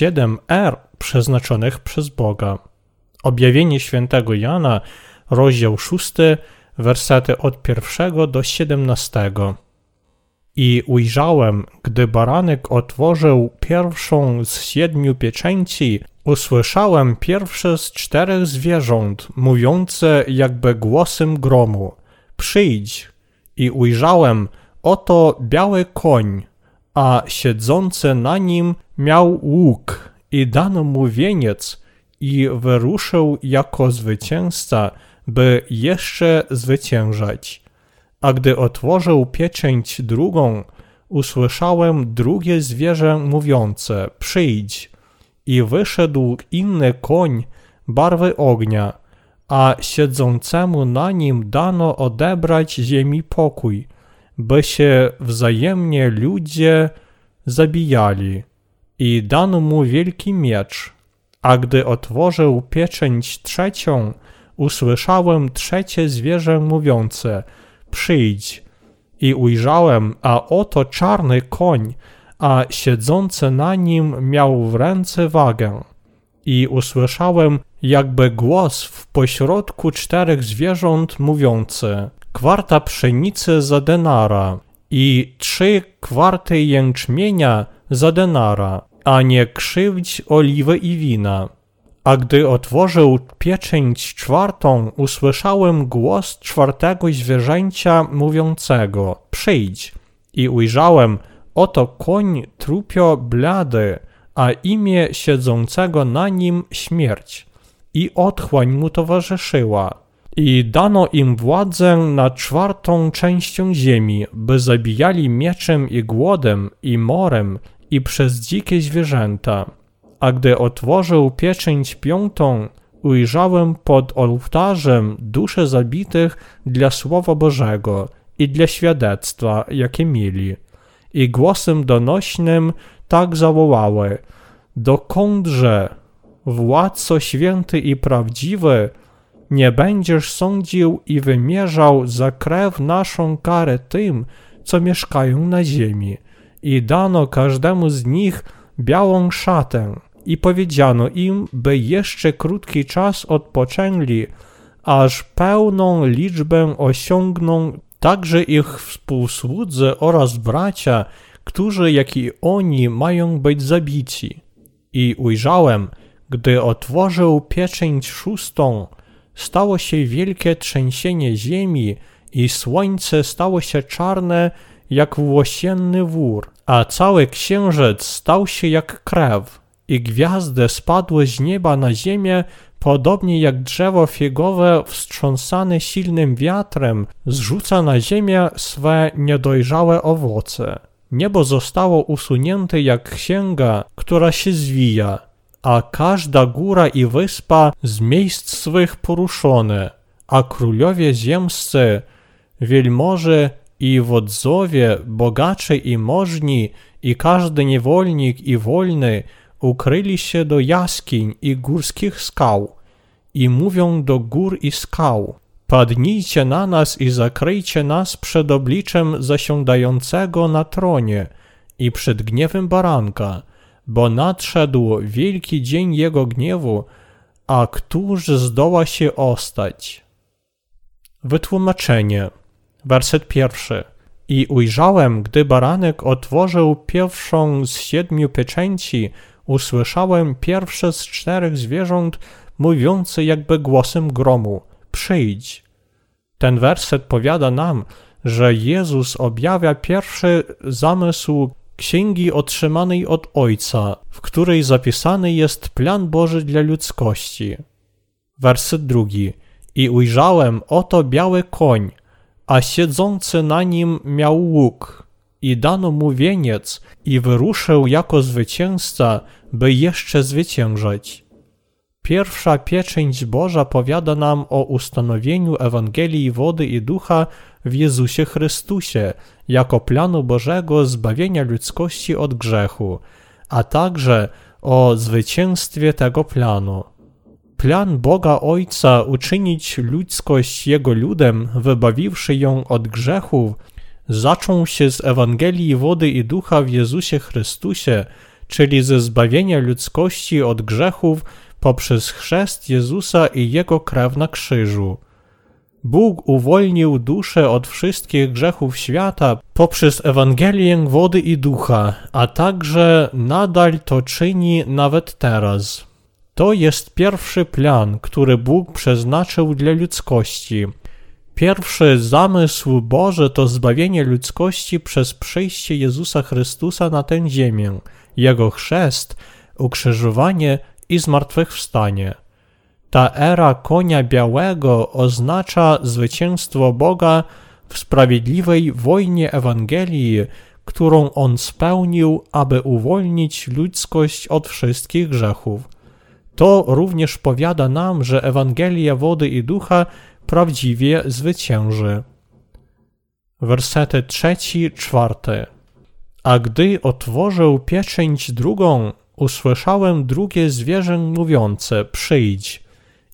siedem er przeznaczonych przez Boga. Objawienie świętego Jana, rozdział 6, wersety od pierwszego do siedemnastego. I ujrzałem, gdy baranek otworzył pierwszą z siedmiu pieczęci, usłyszałem pierwsze z czterech zwierząt, mówiące jakby głosem gromu: Przyjdź! I ujrzałem, oto biały koń, a siedzący na nim miał łuk, i dano mu wieniec, i wyruszył jako zwycięzca, by jeszcze zwyciężać. A gdy otworzył pieczęć drugą, usłyszałem drugie zwierzę mówiące: Przyjdź. I wyszedł inny koń barwy ognia, a siedzącemu na nim dano odebrać ziemi pokój, by się wzajemnie ludzie zabijali. I dano mu wielki miecz. A gdy otworzył pieczęć trzecią, usłyszałem trzecie zwierzę mówiące: Przyjdź. I ujrzałem, a oto czarny koń, a siedzący na nim miał w ręce wagę. I usłyszałem jakby głos w pośrodku czterech zwierząt mówiący: Kwarta pszenicy za denara i trzy kwarty jęczmienia za denara, a nie krzywdź oliwy i wina. A gdy otworzył pieczęć czwartą, usłyszałem głos czwartego zwierzęcia mówiącego: Przyjdź. I ujrzałem, oto koń trupio blady, a imię siedzącego na nim śmierć. I otchłań mu towarzyszyła. I dano im władzę nad czwartą częścią ziemi, by zabijali mieczem i głodem i morem i przez dzikie zwierzęta a gdy otworzył pieczęć piątą, ujrzałem pod ołtarzem dusze zabitych dla Słowa Bożego i dla świadectwa, jakie mieli. I głosem donośnym tak zawołały: Dokądże, władco święty i prawdziwy, nie będziesz sądził i wymierzał za krew naszą karę tym, co mieszkają na ziemi, i dano każdemu z nich białą szatę, i powiedziano im, by jeszcze krótki czas odpoczęli, aż pełną liczbę osiągną także ich współsłudzy oraz bracia, którzy jak i oni mają być zabici. I ujrzałem, gdy otworzył pieczęć szóstą, stało się wielkie trzęsienie ziemi i słońce stało się czarne jak włosienny wór, a cały księżyc stał się jak krew i gwiazdy spadły z nieba na ziemię, podobnie jak drzewo fiegowe wstrząsane silnym wiatrem zrzuca na ziemię swe niedojrzałe owoce. Niebo zostało usunięte jak księga, która się zwija, a każda góra i wyspa z miejsc swych poruszone, a królowie ziemscy, wielmoże i wodzowie, bogacze i możni, i każdy niewolnik i wolny, ukryli się do jaskiń i górskich skał i mówią do gór i skał, padnijcie na nas i zakryjcie nas przed obliczem zasiądającego na tronie i przed gniewem baranka, bo nadszedł wielki dzień jego gniewu, a któż zdoła się ostać? Wytłumaczenie. Werset pierwszy. I ujrzałem, gdy baranek otworzył pierwszą z siedmiu pieczęci, usłyszałem pierwsze z czterech zwierząt mówiące jakby głosem gromu: Przyjdź. Ten werset powiada nam, że Jezus objawia pierwszy zamysł księgi otrzymanej od Ojca, w której zapisany jest plan Boży dla ludzkości. Werset drugi. I ujrzałem oto biały koń, a siedzący na nim miał łuk i dano mu wieniec i wyruszył jako zwycięzca, by jeszcze zwyciężać. Pierwsza pieczęć Boża powiada nam o ustanowieniu Ewangelii wody i ducha w Jezusie Chrystusie jako planu Bożego zbawienia ludzkości od grzechu, a także o zwycięstwie tego planu. Plan Boga Ojca uczynić ludzkość Jego ludem, wybawiwszy ją od grzechów, zaczął się z Ewangelii wody i ducha w Jezusie Chrystusie, czyli ze zbawienia ludzkości od grzechów poprzez chrzest Jezusa i Jego krew na krzyżu. Bóg uwolnił duszę od wszystkich grzechów świata poprzez Ewangelię wody i ducha, a także nadal to czyni nawet teraz. To jest pierwszy plan, który Bóg przeznaczył dla ludzkości. Pierwszy zamysł Boży to zbawienie ludzkości przez przyjście Jezusa Chrystusa na tę ziemię, Jego chrzest, ukrzyżowanie i zmartwychwstanie. Ta era konia białego oznacza zwycięstwo Boga w sprawiedliwej wojnie Ewangelii, którą On spełnił, aby uwolnić ludzkość od wszystkich grzechów. To również powiada nam, że Ewangelia wody i ducha prawdziwie zwycięży. Wersety trzeci, czwarty. A gdy otworzył pieczęć drugą, usłyszałem drugie zwierzę mówiące: Przyjdź.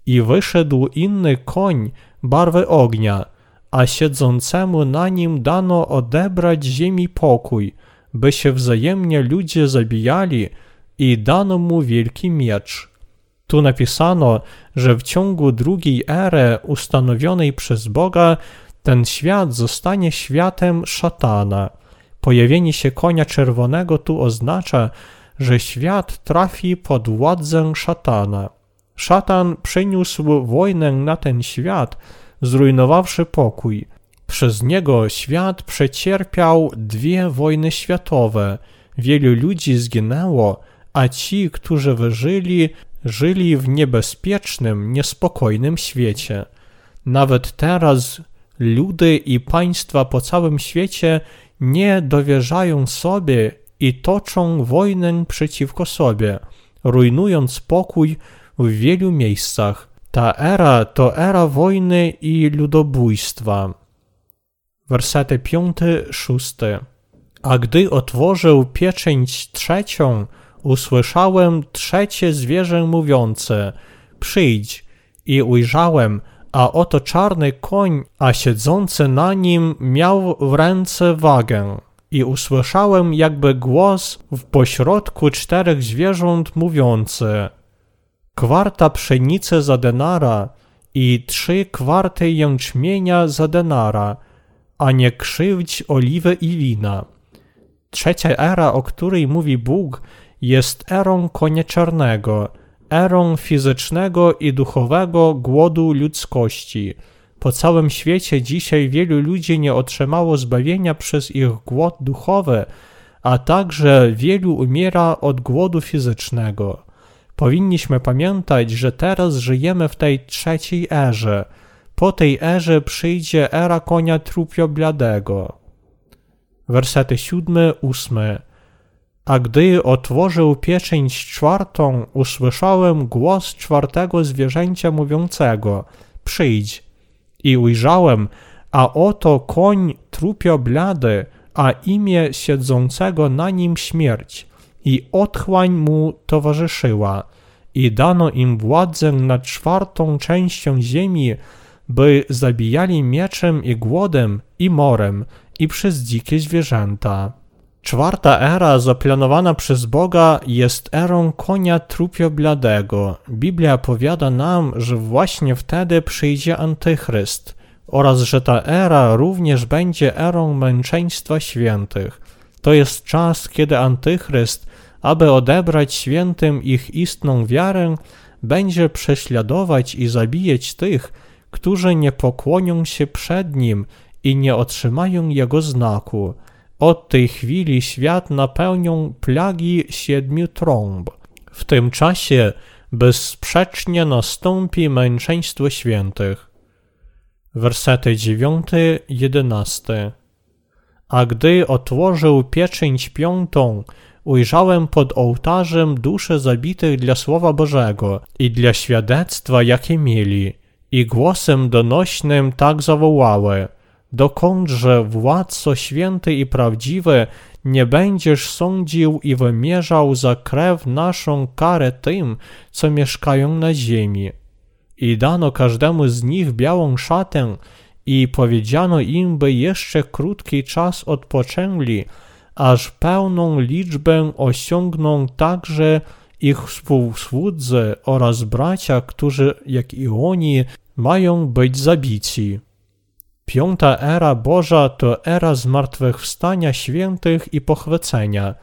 I wyszedł inny koń barwy ognia, a siedzącemu na nim dano odebrać ziemi pokój, by się wzajemnie ludzie zabijali, i dano mu wielki miecz. Tu napisano, że w ciągu drugiej ery ustanowionej przez Boga ten świat zostanie światem szatana. Pojawienie się konia czerwonego tu oznacza, że świat trafi pod władzę szatana. Szatan przyniósł wojnę na ten świat, zrujnowawszy pokój. Przez niego świat przecierpiał dwie wojny światowe. Wielu ludzi zginęło, a ci, którzy wyżyli, żyli w niebezpiecznym, niespokojnym świecie. Nawet teraz ludy i państwa po całym świecie nie dowierzają sobie i toczą wojnę przeciwko sobie, rujnując pokój w wielu miejscach. Ta era to era wojny i ludobójstwa. Wersety 5-6 A gdy otworzył pieczęć trzecią, usłyszałem trzecie zwierzę mówiące: Przyjdź. I ujrzałem, a oto czarny koń, a siedzący na nim miał w ręce wagę. I usłyszałem jakby głos w pośrodku czterech zwierząt mówiący: Kwarta pszenicy za denara i trzy kwarty jęczmienia za denara, a nie krzywdź oliwy i wina. Trzecia era, o której mówi Bóg, jest erą konia czarnego, erą fizycznego i duchowego głodu ludzkości. Po całym świecie dzisiaj wielu ludzi nie otrzymało zbawienia przez ich głód duchowy, a także wielu umiera od głodu fizycznego. Powinniśmy pamiętać, że teraz żyjemy w tej trzeciej erze. Po tej erze przyjdzie era konia trupio bladego. Wersety siódmy, ósmy. A gdy otworzył pieczęć czwartą, usłyszałem głos czwartego zwierzęcia mówiącego: Przyjdź. I ujrzałem, a oto koń trupio blady, a imię siedzącego na nim śmierć, i otchłań mu towarzyszyła. I dano im władzę nad czwartą częścią ziemi, by zabijali mieczem i głodem i morem i przez dzikie zwierzęta. Czwarta era zaplanowana przez Boga jest erą konia trupio bladego. Biblia powiada nam, że właśnie wtedy przyjdzie Antychryst oraz że ta era również będzie erą męczeństwa świętych. To jest czas, kiedy Antychryst, aby odebrać świętym ich istną wiarę, będzie prześladować i zabijać tych, którzy nie pokłonią się przed Nim i nie otrzymają Jego znaku. Od tej chwili świat napełnią plagi siedmiu trąb. W tym czasie bezsprzecznie nastąpi męczeństwo świętych. Wersety 9-11 A gdy otworzył pieczęć piątą, ujrzałem pod ołtarzem dusze zabitych dla Słowa Bożego i dla świadectwa, jakie mieli, i głosem donośnym tak zawołały – dokądże władco święty i prawdziwy nie będziesz sądził i wymierzał za krew naszą karę tym, co mieszkają na ziemi. I dano każdemu z nich białą szatę i powiedziano im, by jeszcze krótki czas odpoczęli, aż pełną liczbę osiągną także ich współsłudzy oraz bracia, którzy, jak i oni, mają być zabici. Piąta era Boża to era zmartwychwstania świętych i pochwycenia.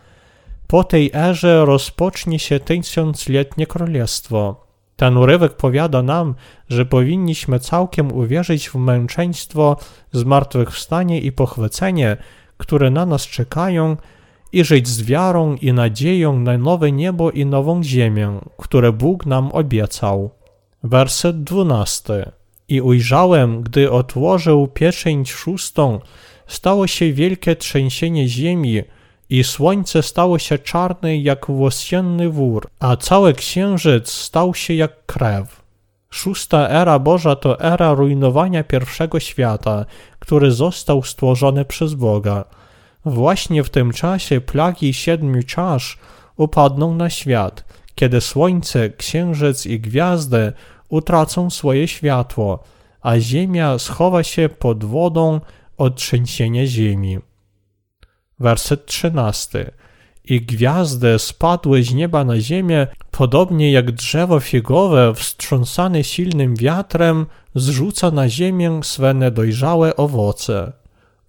Po tej erze rozpocznie się tysiącletnie królestwo. Ten urywek powiada nam, że powinniśmy całkiem uwierzyć w męczeństwo, zmartwychwstanie i pochwycenie, które na nas czekają, i żyć z wiarą i nadzieją na nowe niebo i nową ziemię, które Bóg nam obiecał. Werset dwunasty. I ujrzałem, gdy otworzył pieczęć szóstą, stało się wielkie trzęsienie ziemi, i słońce stało się czarne jak włosienny wór, a cały księżyc stał się jak krew. Szósta era Boża to era rujnowania pierwszego świata, który został stworzony przez Boga. Właśnie w tym czasie plagi siedmiu czasz upadną na świat, kiedy słońce, księżyc i gwiazdy utracą swoje światło, a ziemia schowa się pod wodą od trzęsienia ziemi. Werset 13. I gwiazdy spadły z nieba na ziemię, podobnie jak drzewo figowe wstrząsane silnym wiatrem zrzuca na ziemię swe niedojrzałe owoce.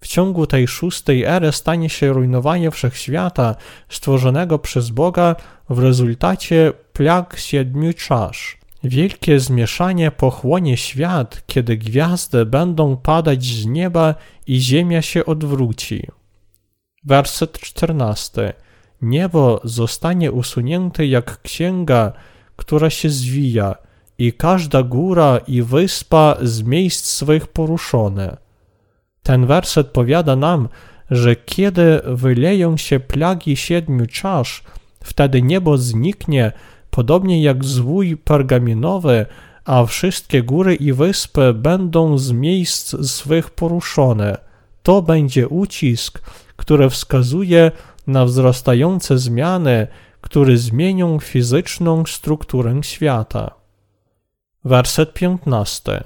W ciągu tej szóstej ery stanie się rujnowanie wszechświata stworzonego przez Boga w rezultacie plag siedmiu czasz. Wielkie zmieszanie pochłonie świat, kiedy gwiazdy będą padać z nieba i ziemia się odwróci. Werset 14. Niebo zostanie usunięte jak księga, która się zwija, i każda góra i wyspa z miejsc swych poruszone. Ten werset powiada nam, że kiedy wyleją się plagi siedmiu czasz, wtedy niebo zniknie, podobnie jak zwój pergaminowy, a wszystkie góry i wyspy będą z miejsc swych poruszone. To będzie ucisk, który wskazuje na wzrastające zmiany, które zmienią fizyczną strukturę świata. Werset 15.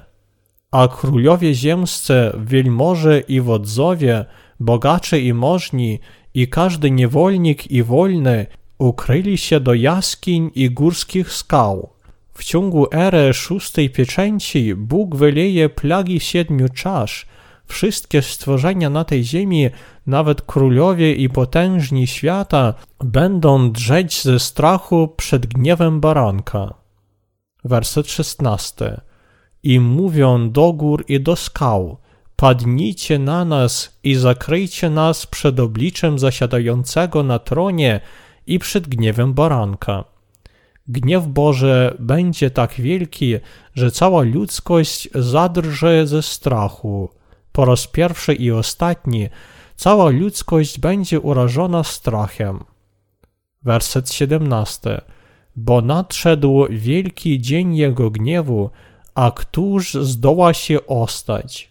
A królowie ziemscy, wielmoże i wodzowie, bogacze i możni, i każdy niewolnik i wolny ukryli się do jaskiń i górskich skał. W ciągu ery szóstej pieczęci Bóg wyleje plagi siedmiu czasz. Wszystkie stworzenia na tej ziemi, nawet królowie i potężni świata, będą drzeć ze strachu przed gniewem baranka. Werset 16. I mówią do gór i do skał, padnijcie na nas i zakryjcie nas przed obliczem zasiadającego na tronie i przed gniewem baranka. Gniew Boży będzie tak wielki, że cała ludzkość zadrże ze strachu. Po raz pierwszy i ostatni cała ludzkość będzie urażona strachem. Werset 17. Bo nadszedł wielki dzień Jego gniewu, a któż zdoła się ostać?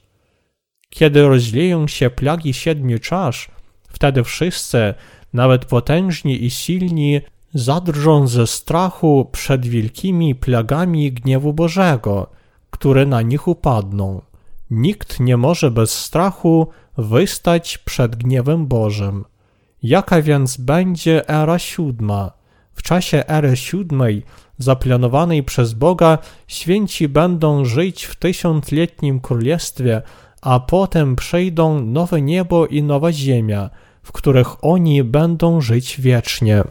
Kiedy rozlieją się plagi siedmiu czasz, wtedy wszyscy, nawet potężni i silni, zadrżą ze strachu przed wielkimi plagami gniewu Bożego, które na nich upadną. Nikt nie może bez strachu wystać przed gniewem Bożym. Jaka więc będzie era siódma? W czasie ery siódmej, zaplanowanej przez Boga, święci będą żyć w tysiącletnim królestwie, a potem przejdą nowe niebo i nowa ziemia – w których oni będą żyć wiecznie.